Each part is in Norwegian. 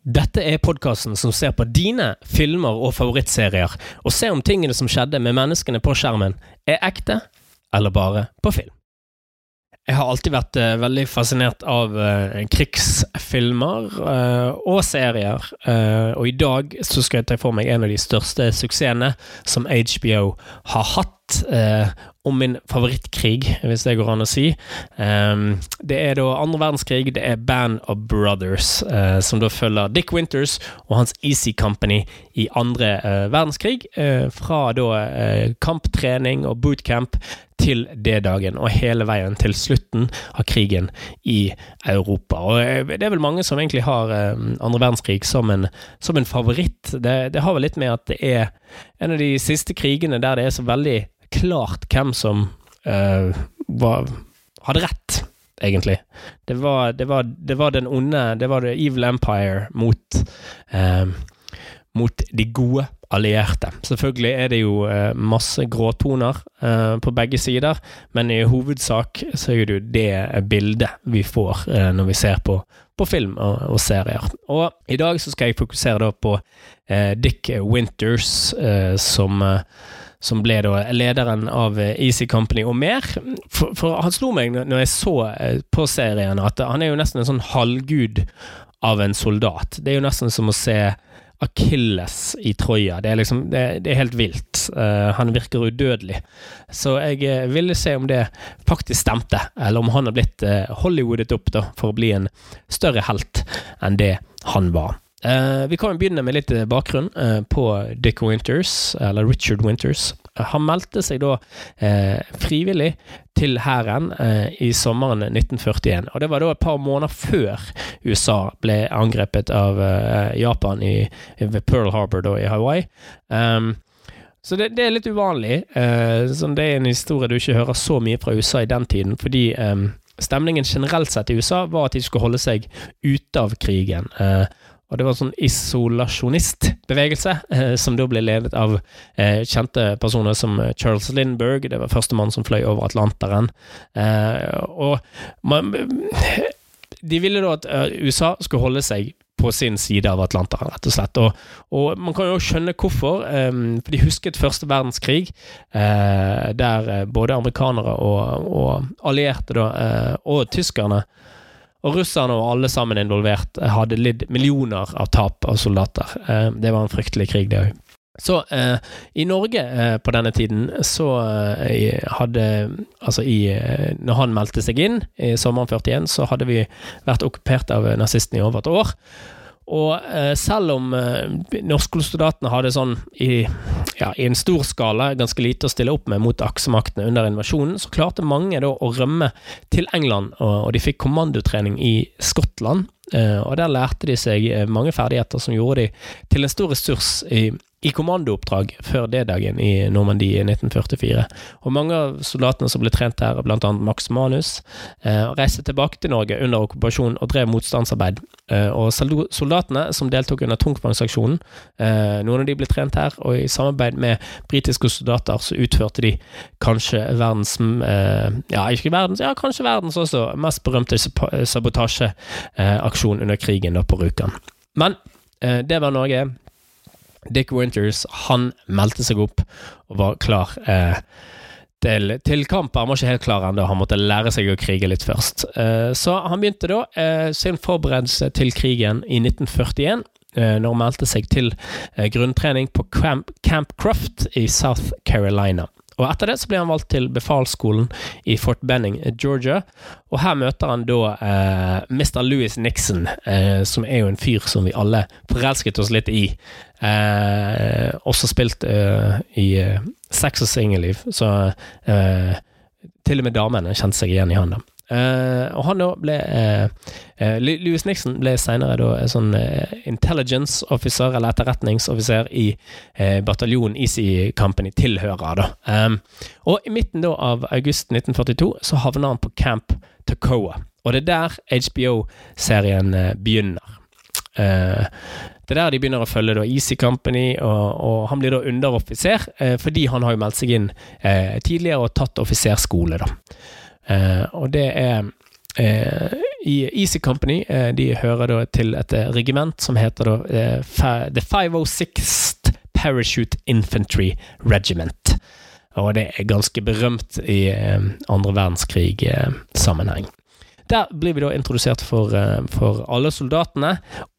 Dette er podkasten som ser på dine filmer og favorittserier, og ser om tingene som skjedde med menneskene på skjermen, er ekte eller bare på film. Jeg har alltid vært uh, veldig fascinert av uh, krigsfilmer uh, og serier, og i dag så skal jeg for meg en av de største suksessene som HBO har hatt om min favorittkrig, hvis det går an å si. Um, det er da andre verdenskrig. Det er Band of Brothers, uh, som da følger Dick Winters og hans Easy Company i andre uh, verdenskrig. Uh, fra da kamptrening og bootcamp til D-dagen, og hele veien til slutten av krigen i Europa. Og Det er vel mange som egentlig har andre verdenskrig som en, som en favoritt. Det, det har vel litt med at det er en av de siste krigene der det er så veldig klart hvem som uh, var, hadde rett, egentlig. Det var, det, var, det var, den onde Det var The Evil Empire mot uh, mot de gode allierte. Selvfølgelig er det jo uh, masse gråtoner på begge sider, men i hovedsak så er det jo det bildet vi får når vi ser på, på film og, og, serier. Og i dag så skal jeg fokusere da på Dick Winters som som ble da lederen av eh, Easy Company og mer. For, for han slo meg når jeg så eh, på serien at han er jo nesten en sånn halvgud av en soldat. Det er jo nesten som å se Akilles i Troja. Det er liksom det, det er helt vilt. Uh, han virker udødelig. Så jeg ville se om det faktisk stemte, eller om han har blitt uh, Hollywoodet opp da, for å bli en større helt enn det han var. Uh, vi kan begynne med litt eh, bakgrunn uh, på Dick Winters, eller Richard Winters. Han meldte seg da frivillig til hæren i sommeren 1941. Og det var da et par måneder før USA ble angrepet av Japan i, ved Pearl Harbor da, i Hawaii. Um, så det, det, er litt uvanlig. Sånn, det er en historie du ikke hører så mye fra USA i den tiden, fordi um, stemningen generelt sett i USA var at de skulle holde seg ute av krigen. Uh, og det var en sånn isolasjonistbevegelse, eh, som da ble ledet av eh, kjente personer som eh, Charles Lindberg, det var førstemann som fløy over Atlanteren. Eh, og man, de ville da at eh, USA skulle holde seg på sin side av Atlanteren, rett og slett. Og, og man kan jo skjønne hvorfor. Um, for de husket første verdenskrig, der både amerikanere og, og allierte, da, og tyskerne og russerne og alle sammen involvert hadde lidd millioner av tap av soldater. Eh, det var en fryktelig krig, det òg. Så eh, i Norge eh, på denne tiden, så eh, hadde Altså i eh, Når han meldte seg inn i sommeren 41, så hadde vi vært okkupert av nazistene i over et år. Og eh, selv om eh, hadde sånn i, ja, i en stor skala ganske lite å stille opp med mot aksemaktene under invasjonen, så klarte mange da å rømme til England, og de fikk kommandotrening i Skottland. Eh, og der lærte de seg eh, mange ferdigheter som gjorde de til en stor ressurs i i kommandooppdrag før D-dagen i Normandie i 1944. Og mange av soldatene som ble trent her, annet Max Manus, eh, reiste tilbake til Norge under okkupasjonen og drev motstandsarbeid. Eh, og soldatene som deltok under tungtvannsaksjonen, eh, noen av de ble trent her, og i samarbeid med britiske soldater så utførte de kanskje verdens eh, Ja, ikke verdens, ja, kanskje verdens også mest berømte sabotasjeaksjon under krigen da på Rjukan. Men eh, det var Norge. Dick Winters han meldte seg opp og var klar eh, til, til, kamp. Han var ikke helt klar ennå, han måtte lære seg å krige litt først. Eh, så han begynte da eh, sin forberedelse til krigen i 1941. Eh, når han meldte seg til eh, grunntrening på Camp, Camp Croft i South Carolina. Og Etter det så blir han valgt til befalsskolen i Fort Benning, Georgia. Og her møter han da eh, Mr. Louis Nixon, eh, som er jo en fyr som vi alle forelsket oss litt i. Eh, også spilt eh, i eh, Sex og singelliv, så eh, til og med damene kjente seg igjen i han. da. Uh, og han da ble uh, Louis Nixon ble senere da sånn intelligence officer, eller etterretningsoffiser, i bataljonen Easy Company tilhører, da. Um, og i midten da av august 1942 så havner han på Camp Tacoa. Og det er der HBO-serien begynner. det er der de begynner å følge da Easy Company, og, og han blir da underoffiser, fordi han har jo meldt seg inn tidligere og tatt offiserskole, da. Uh, og det er uh, i Easy Company de hører da til et regiment som heter da The 506th Parachute Infantry Regiment. Og det er ganske berømt i andre verdenskrig-sammenheng. Der blir vi da introdusert for, eh, for alle soldatene,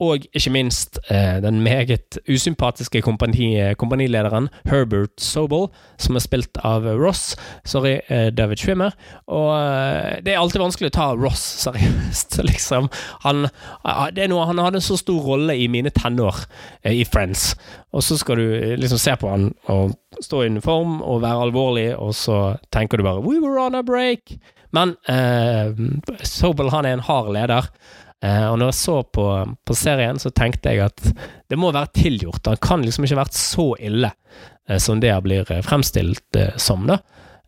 og ikke minst eh, den meget usympatiske kompani, kompanilederen Herbert Sobel, som er spilt av Ross. Sorry, eh, David Schwimmer. Og det er alltid vanskelig å ta Ross seriøst, liksom. Han, det er noe, han hadde en så stor rolle i mine tenår i Friends, og så skal du liksom se på han og stå i uniform og være alvorlig, og så tenker du bare 'We were on a break'. Men eh, Sobel han er en hard leder. Eh, og når jeg så på, på, serien, så tenkte jeg at det må være tilgjort. Han kan liksom ikke ha vært så ille eh, som det blir eh, fremstilt eh, som, da.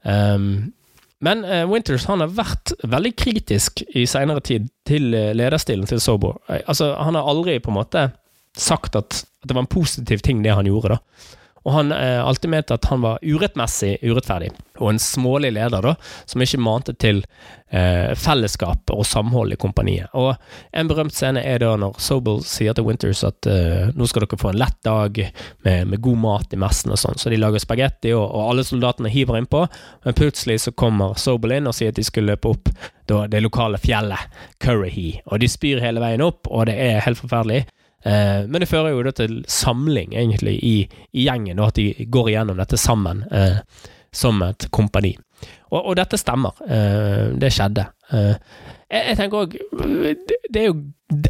Um, men eh, Winters han har vært veldig kritisk i seinere tid til lederstilen til Sobo. Altså, han har aldri på en måte sagt at, at det var en positiv ting, det han gjorde, da. Og han eh, alltid mente at han var urettmessig urettferdig, og en smålig leder, da, som ikke mante til eh, fellesskap og samhold i kompaniet. Og en berømt scene er da når Sobel sier til Winters at eh, nå skal dere få en lett dag med, med god mat i messen og sånn, så de lager spagetti, og, og alle soldatene hiver innpå, men plutselig så kommer Sobel inn og sier at de skal løpe opp da, det lokale fjellet, Currahee, og de spyr hele veien opp, og det er helt forferdelig. Eh, men det fører jo da til samling, egentlig, i, i gjengen, og at de går igjennom dette sammen eh, som et kompani. Og, og dette stemmer. Eh, det skjedde. Eh, jeg, jeg, tenker òg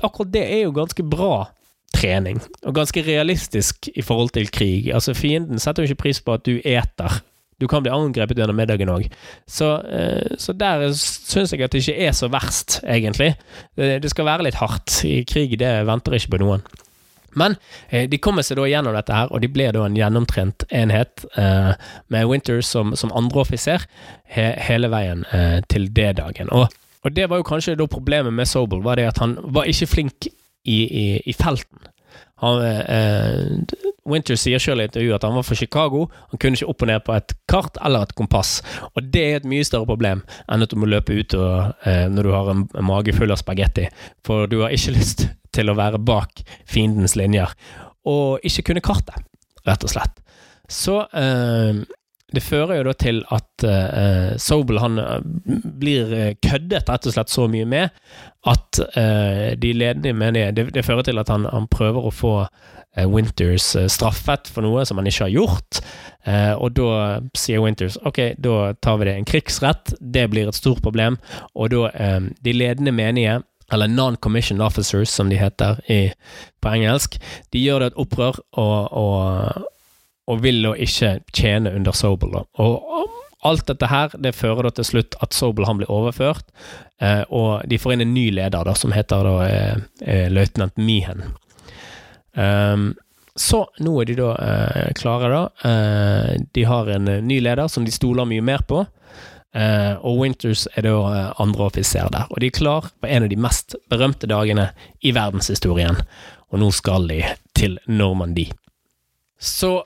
Akkurat det er jo ganske bra trening, og ganske realistisk i forhold til krig. Altså Fienden setter jo ikke pris på at du eter du kan bli angrepet gjennom middagen òg. Så, eh, så, der syns jeg at det ikke er så verst, egentlig. Det, skal være litt hardt. I krig, det venter ikke på noen. Men eh, de kommer seg da gjennom dette her, og de ble da en gjennomtrent enhet eh, med Winters som, som andreoffiser he, hele veien til D-dagen. Og, og, det var jo kanskje da problemet med Sobel, var det at han var ikke flink i, i, i felten. Han, eh, Winter sier selv i intervjuet at han var fra Chicago. Han kunne ikke opp og ned på et kart eller et kompass. Og det er et mye større problem enn at du må løpe ut og, eh, når du har en, mage full av spagetti. For du har ikke lyst til å være bak fiendens linjer. Og ikke kunne kartet, rett og slett. Så eh, det fører jo da til at uh, Sobel han blir køddet rett og slett så mye med at uh, de ledende mener det, det, fører til at han, han prøver å få Eh, Winters eh, straffet for noe som han ikke har gjort. Eh, og da sier Winters ok, da tar vi det en krigsrett. Det blir et stort problem. Og da de ledende menige eller non-commissioned officers, som de heter i, på engelsk, de gjør det et opprør og, og, og vil da ikke tjene under Sobel. Og, alt dette her det fører da til slutt at Sobel han blir overført, eh, og de får inn en ny leder da, som heter da eh, løytnant Meehan. Um, så nå er de da uh, klare, da. Uh, de har en uh, ny leder som de stoler mye mer på. og Winters er da andre offiser der. Og de er klar på en av de mest berømte dagene i verdenshistorien. Og nå skal de til Normandie. Så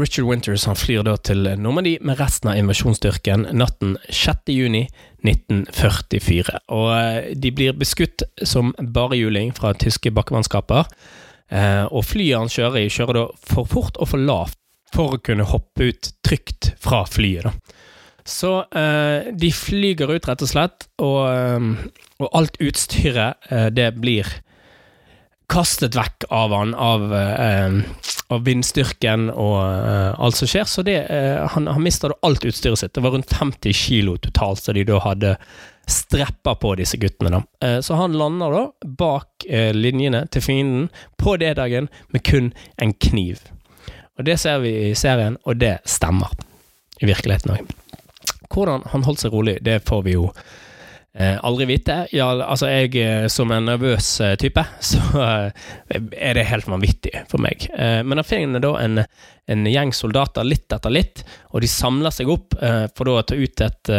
Richard Winters han flyr da til Normandie med resten av invasjonsstyrken natten 6. juni 1944. Og de blir beskutt som barehjuling fra tyske bakkemannskaper. Eh, og flyet han kjører i, kjører da for fort og for lavt for å kunne hoppe ut trygt fra flyet. da. Så eh, de flyger ut, rett og slett, og, eh, og alt utstyret, eh, det blir kastet vekk av han, av, eh, av vindstyrken og eh, alt som skjer. Så det, han, han mista alt utstyret sitt. Det var rundt 50 kilo totalt som de da hadde streppa på disse guttene. da. Eh, så han lander da bak eh, linjene til fienden på D-dagen med kun en kniv. Og Det ser vi i serien, og det stemmer i virkeligheten òg. Hvordan han holdt seg rolig, det får vi jo Eh, aldri vite. Ja, altså jeg eh, som en nervøs eh, type, så eh, er det helt vanvittig for meg. Eh, men han finner da en, en, gjeng soldater litt etter litt, og de samler seg opp eh, for da å ta ut et,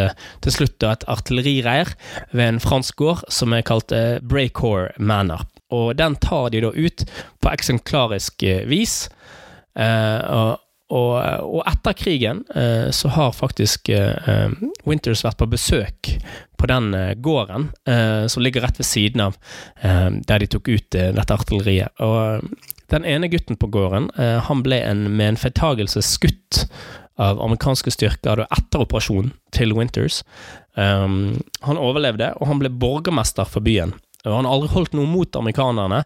til slutt et artillerireir ved en fransk gård som er kalt Breakhore Manor. Og den tar de da ut på eksemplarisk vis. og og, og, etter krigen eh, så har faktisk eh, Winters vært på besøk på den eh, gården som ligger rett ved siden av der de tok ut dette artilleriet. Og den ene gutten på gården han ble en, med en feiltagelse skutt av amerikanske styrker etter operasjonen til Winters. Han overlevde, og han ble borgermester for byen. Han har aldri holdt noe mot amerikanerne.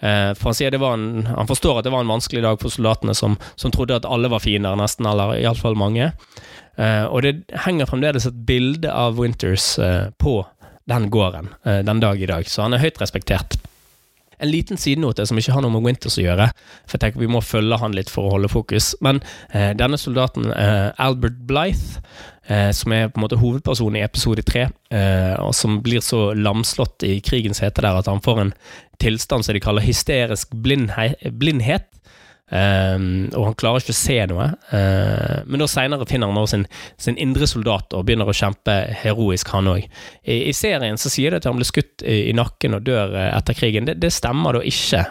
Eh, for han, sier det var en, han forstår at det var en vanskelig dag for soldatene som, som trodde at alle var fiender, nesten, eller iallfall mange. Eh, og det henger fremdeles et bilde av Winters eh, på den gården den dag i dag, så han er høyt respektert. En liten sidenote som ikke har noe med Winters å gjøre, for jeg tenker vi må følge han litt for å holde fokus. Men denne soldaten, Albert Blythe, som er på en måte hovedpersonen i episode tre, eh, og som blir så lamslått i krigens hete der at han får en tilstand som de kaller hysterisk blindhet. Um, og han klarer ikke å se noe. Uh, men da seinere finner han sin, sin, indre soldat og begynner å kjempe heroisk, han òg. I, I, serien så sier det at han ble skutt i, i nakken og dør etter krigen. Det, det, stemmer da ikke.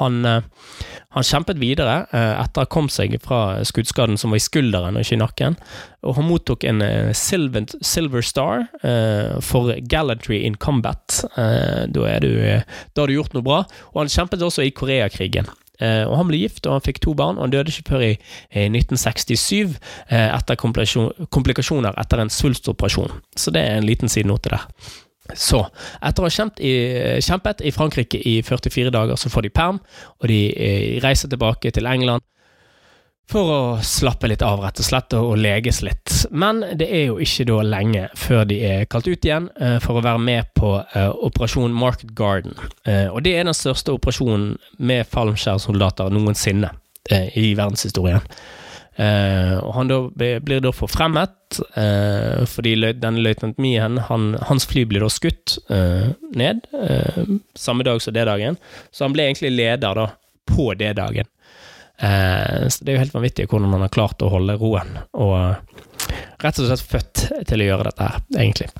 Han, uh, han kjempet videre etter å ha kommet seg fra skuddskaden som var i skulderen og ikke i nakken. Og han mottok en Silver, silver Star for Gallantry in Combat. da, er du, da har du gjort noe bra. Og han kjempet også i Koreakrigen. Eh, og Han ble gift og han fikk to barn, og han døde ikke før i 1967 eh, etter komplikasjoner etter en svulstoperasjon. Så det er en liten sidenote der. Så, etter å ha kjempet i, kjempet i Frankrike i 44 dager, så får de perm, og de eh, reiser tilbake til England for å slappe litt av, rett og slett, og leges litt. Men det er jo ikke da lenge før de er kalt ut igjen eh, for å være med på eh, operasjon Market Garden. Eh, og det er den største operasjonen med fallskjermsoldater noensinne i verdenshistorien. Og han da blir da forfremmet, fordi denne løytnant Mien, han, hans fly blir da skutt ned samme dag som D-dagen. så han ble egentlig leder da på D-dagen. Eh, så det er jo helt vanvittig hvordan han har klart å holde roen, og rett og slett født til å gjøre dette her, egentlig.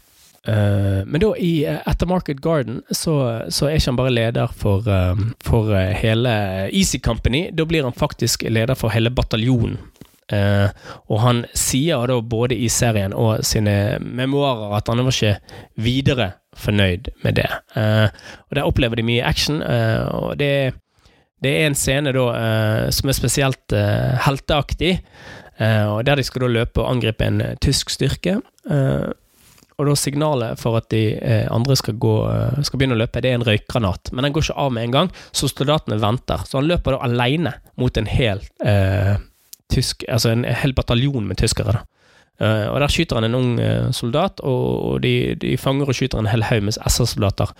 Men da, i, etter Market Garden, så, så, er ikke han bare leder for, for hele Easy Company, da blir han faktisk leder for hele bataljonen. Uh, og han sier da både i serien og sine memoarer at han var ikke videre fornøyd med det. og der opplever de mye action, og det det er en scene da uh, som er spesielt uh, helteaktig, uh, og der de skal da løpe og angripe en tysk styrke. og da signalet for at de andre skal, gå, skal begynne å løpe, det er en røykgranat. Men den går ikke av med en gang, så soldatene venter. Så han løper da alene mot en hel tysk, altså en hel bataljon med tyskere. da. Uh, og Der skyter han en ung uh, soldat, og, og de, de, fanger og skyter en hel haug med SS-soldater.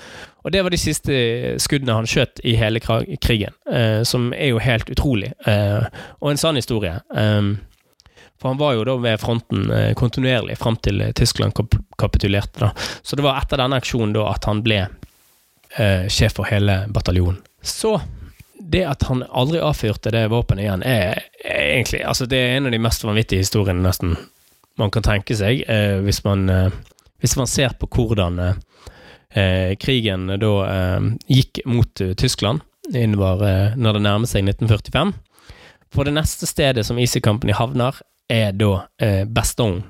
Og Det var de siste skuddene han skjøt i hele krigen, uh, som er jo helt utrolig. og en sann historie. Um, for han var jo da ved fronten kontinuerlig fram til Tyskland kap kapitulerte. da. Så det var etter denne aksjonen da at han ble sjef for hele bataljonen. Så det at han aldri avfyrte det våpenet igjen, er, er egentlig altså Det er en av de mest vanvittige historiene nesten man kan tenke seg, eh, hvis, man, eh, hvis, man, ser på hvordan eh, krigen da gikk mot Tyskland innover når det nærmer seg 1945. For det neste stedet som Easy Company havner, er da Bastogne.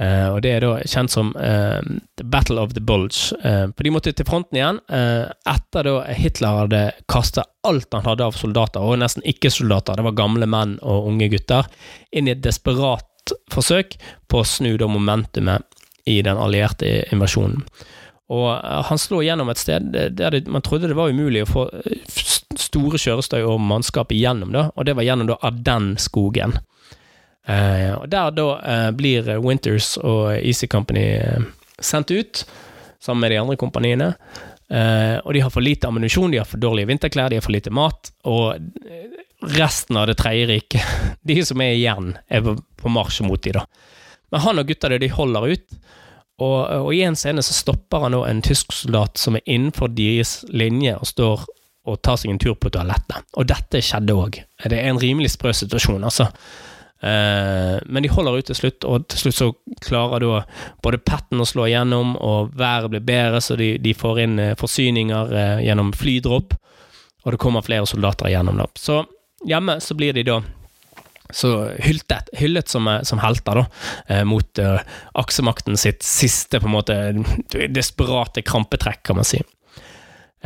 Uh, og Det er da kjent som uh, The Battle of the Bulge. For De måtte til fronten igjen etter da Hitler hadde kastet alt han hadde av soldater, og nesten ikke-soldater, det var gamle menn og unge gutter, inn i et desperat forsøk på å snu da momentumet i den allierte invasjonen. Og eh, han slo gjennom et sted der man trodde det var umulig å få eh, store kjørestøy og mannskap igjennom, da, og det var gjennom da Ardennes-skogen. Eh, og Der da eh, blir Winters og Easy Company eh, sendt ut, sammen med de andre kompaniene. Eh, og de har for lite ammunisjon, de har for dårlige vinterklær, de har for lite mat, og resten av Det tredje riket, de som er igjen, er på marsj mot de da. Men han og gutta de holder ut, og, og, i en scene så stopper han nå en tysk soldat som er innenfor deres linje og står og tar seg en tur på toalettet. Og dette skjedde òg. Det er en rimelig sprø situasjon, altså. Eh, men de holder ut til slutt, og til slutt så klarer da både Patten å slå igjennom, og været blir bedre, så de, de får inn eh, forsyninger eh, gjennom flydropp, og det kommer flere soldater igjennom. da. Så Hjemme så blir de da så hyltet, hyllet som, som helter, da, mot uh, aksemakten sitt siste, på en måte, desperate krampetrekk, kan man si.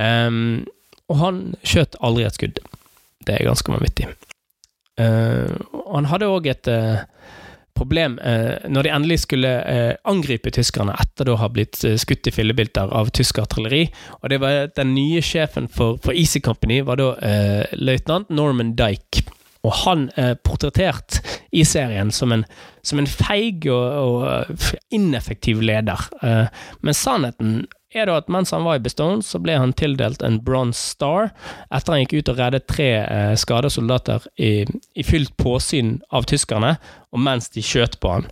Um, og han skjøt aldri et skudd. Det er ganske vanvittig. Uh, han hadde òg et uh, problem uh, når de endelig skulle angripe tyskerne etter å ha blitt skutt i fillebilder av tysk artilleri. Og det var Den nye sjefen for, for Easy Company var da løytnant Norman Dyke. Og han er portrettert i serien som en, som en feig og, og, ineffektiv leder. Men sannheten er da at mens han var i Bestone, så ble han tildelt en Bronze Star etter han gikk ut og reddet tre eh, skadede soldater i, i, fylt påsyn av tyskerne, og mens de skjøt på han.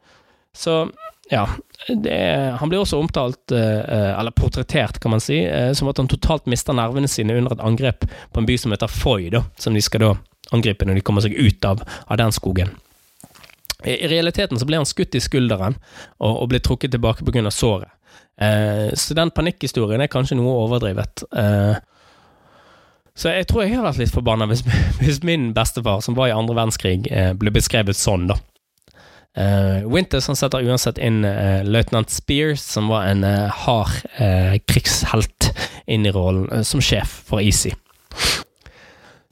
Så ja, det, han blir også omtalt, eh, eller portrettert, kan man si, eh, som at han totalt mister nervene sine under et angrep på en by som heter Foy, da, som de skal da angripe når de kommer seg ut av, av den skogen. I, realiteten så ble han skutt i skulderen og, og ble trukket tilbake pga. såret. Eh, så den panikkhistorien er kanskje noe overdrevet. Eh, så jeg tror jeg har vært litt forbanna hvis, hvis, min bestefar, som var i andre verdenskrig, eh, ble beskrevet sånn, da. Uh, Winters han setter uansett inn uh, løytnant Spears, som var en uh, hard krigshelt, inn i rollen som sjef for Easy.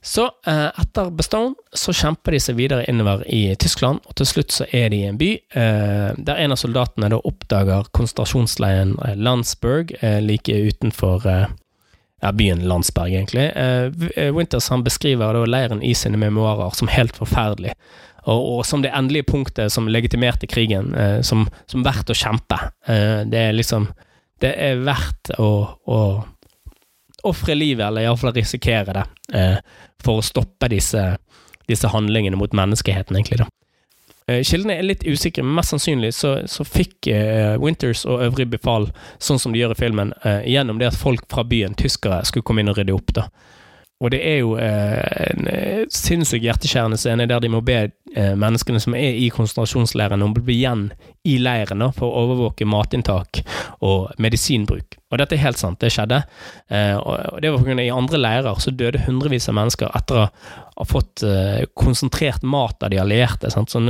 Så eh, etter Bestown så kjemper de seg videre innover i Tyskland, og til slutt så er de i en by eh, der en av soldatene da oppdager konsentrasjonsleiren eh, Landsberg like utenfor ja, byen Landsberg, egentlig. Winters han beskriver da leiren i sine memoarer som helt forferdelig. Og, og, som det endelige punktet som legitimerte krigen, som, som verdt å kjempe. det er liksom Det er verdt å, å ofre livet, eller iallfall risikere det, eh, for å stoppe disse, disse, handlingene mot menneskeheten, egentlig. da. Eh, kildene er litt usikre, men mest sannsynlig så, så fikk eh, Winters og øvrig befal, sånn som de gjør i filmen, eh, gjennom det at folk fra byen, tyskere, skulle komme inn og rydde opp. da. Og det er jo eh, en eh, sinnssykt hjerteskjærende scene der de må be eh, menneskene som er i konsentrasjonsleiren om å bli igjen i leiren da, for å overvåke matinntak og medisinbruk. Og dette er helt sant, det skjedde. Eh, og det var pga. i andre leirer så døde hundrevis av mennesker etter å ha fått eh, konsentrert mat av de allierte. Sant? Sånn,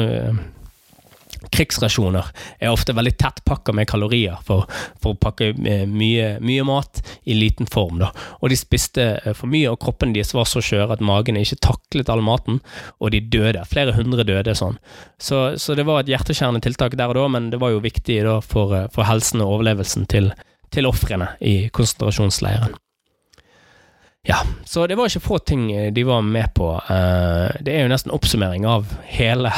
krigsrasjoner er ofte veldig tett pakka med kalorier for, for å pakke eh, mye, mye, mat i liten form. Da. Og de spiste eh, for mye, og kroppen deres var så skjør at magen ikke taklet all maten, og de døde. Flere hundre døde sånn. Så, så det var et hjerteskjærende tiltak der og da, men det var jo viktig da for, eh, for helsen og overlevelsen til, til ofrene i konsentrasjonsleiren. Ja, så det var ikke få ting de var med på. Det er jo nesten oppsummering av hele,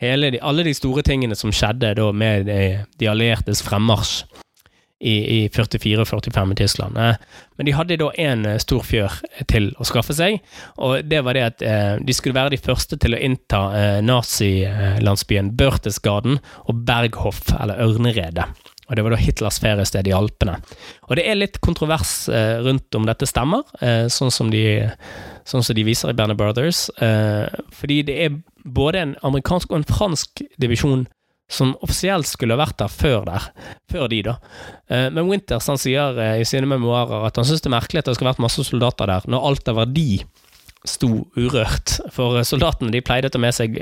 de, alle de store tingene som skjedde da med de, de alliertes fremmarsj i, i 44 og 45 i Tyskland. Eh, men de hadde da én eh, stor fjør til å skaffe seg, og det var det at eh, de skulle være de første til å innta nazilandsbyen Børtesgaden og Berghoff, eller Ørneredet. Og Det var da Hitlers feriested i Alpene. Og Det er litt kontrovers rundt om dette stemmer, sånn som de, sånn som de viser i Banner Brothers. fordi det er både en amerikansk og en fransk divisjon som offisielt skulle vært der før der, før de, da. Eh, men Winters han sier eh, i sine memoarer at han syns det er merkelig at det skulle vært masse soldater der, når alt av verdi sto urørt. For eh, soldatene de pleide å ta med seg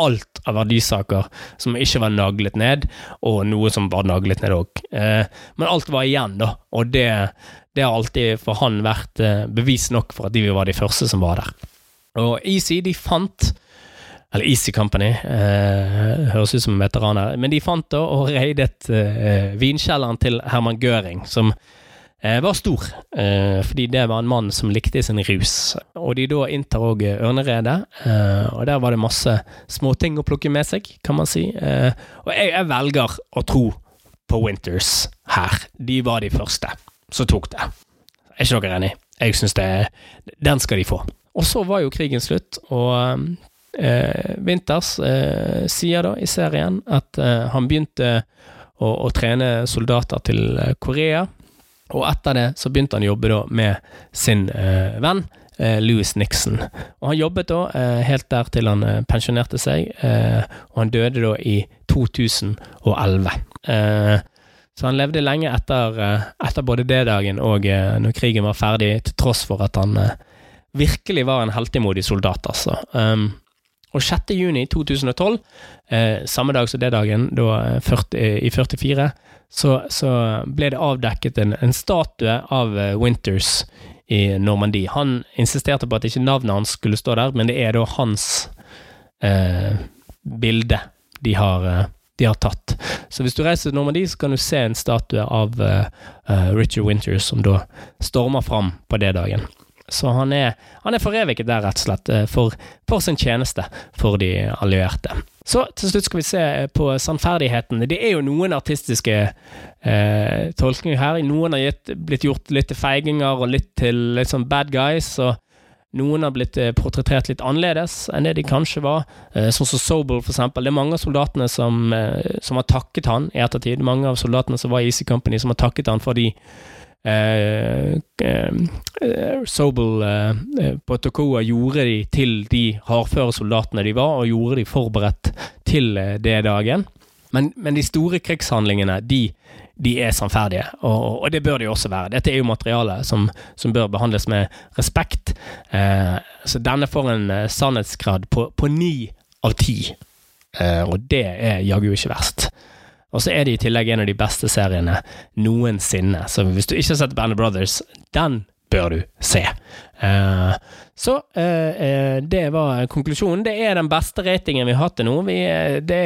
alt av verdisaker som ikke var naglet ned, og noe som var naglet ned òg. Men alt var igjen, da, og det, det har alltid for han vært bevis nok for at de var de første som var der. Og Easy de fant eller Easy Company, eh, høres ut som en veteran her. Men de fant da og reidet eh, vinkjelleren til Herman Göring, som eh, var stor, eh, fordi det var en mann som likte sin rus. Og de da inntar òg Ørneredet, eh, og der var det masse småting å plukke med seg, kan man si. Eh, og jeg, jeg, velger å tro på Winters her. De var de første som tok det. Er ikke dere enig? Jeg syns det Den skal de få. Og så var jo krigen slutt, og eh, Winters eh, sier da i serien at eh, han begynte å, å, trene soldater til eh, Korea, og etter det så begynte han å jobbe da med sin eh, venn. Eh, Louis Nixon. Og Han jobbet da helt der til han pensjonerte seg, og han døde da i 2011. Så han levde lenge etter, etter både det dagen og når krigen var ferdig, til tross for at han virkelig var en heltemodig soldat, altså. Og 6. juni 2012, eh, samme dag som det dagen, da 40, i 44, så, så, ble det avdekket en, en statue av Winters i Normandie. Han insisterte på at ikke navnet hans skulle stå der, men det er da hans eh, bilde de har, eh, de har, tatt. Så hvis du reiser til Normandie, så kan du se en statue av eh, Richard Winters som da stormer fram på det dagen. Så han er, han er foreviget der, rett og slett, eh, for, for, sin tjeneste for de allierte. Så til slutt skal vi se på sannferdigheten. Det er jo noen artistiske eh, tolkninger her. Noen har gitt, blitt gjort litt til feiginger og litt til litt sånn bad guys. og noen har blitt eh, portrettert litt annerledes enn det de kanskje var. Eh, sånn som Sobel, for eksempel. Det er mange av soldatene som, som har takket han i ettertid. Mange av soldatene som var i Easy Company, som har takket han for de Eh, eh, Sobel eh, på Tokoa gjorde de til de hardføre soldatene de var, og gjorde de forberedt til det dagen. Men, men de store krigshandlingene, de, de er sannferdige, og, og, det bør de også være. Dette er jo materiale som, som bør behandles med respekt. Eh, så denne får en sannhetsgrad på ni av ti, eh, og det er jaggu ikke verst. Og så er det i tillegg en av de beste seriene noensinne. Så hvis du ikke har sett Band of Brothers, den bør du se. Uh, så uh, det var konklusjonen. Det er den beste ratingen vi har hatt til nå. Vi, det,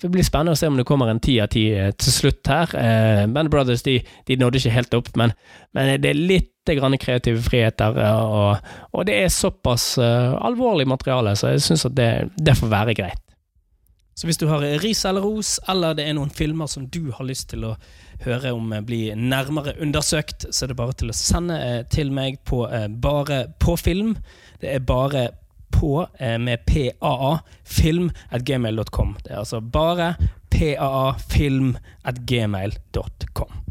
det, blir spennende å se om det kommer en ti av ti til slutt her. Uh, Band of Brothers de, de, nådde ikke helt opp, men, men det er litt grann kreative friheter, og, og det er såpass alvorlig materiale, så jeg syns at det, det får være greit. Så hvis du har ris eller ros, eller det er noen filmer som du har lyst til å høre om bli nærmere undersøkt, så er det bare til å sende eh, til meg på eh, Bare på film. Det er bare på med PAA film at gmail.com. Det er altså bare PAA film at gmail.com.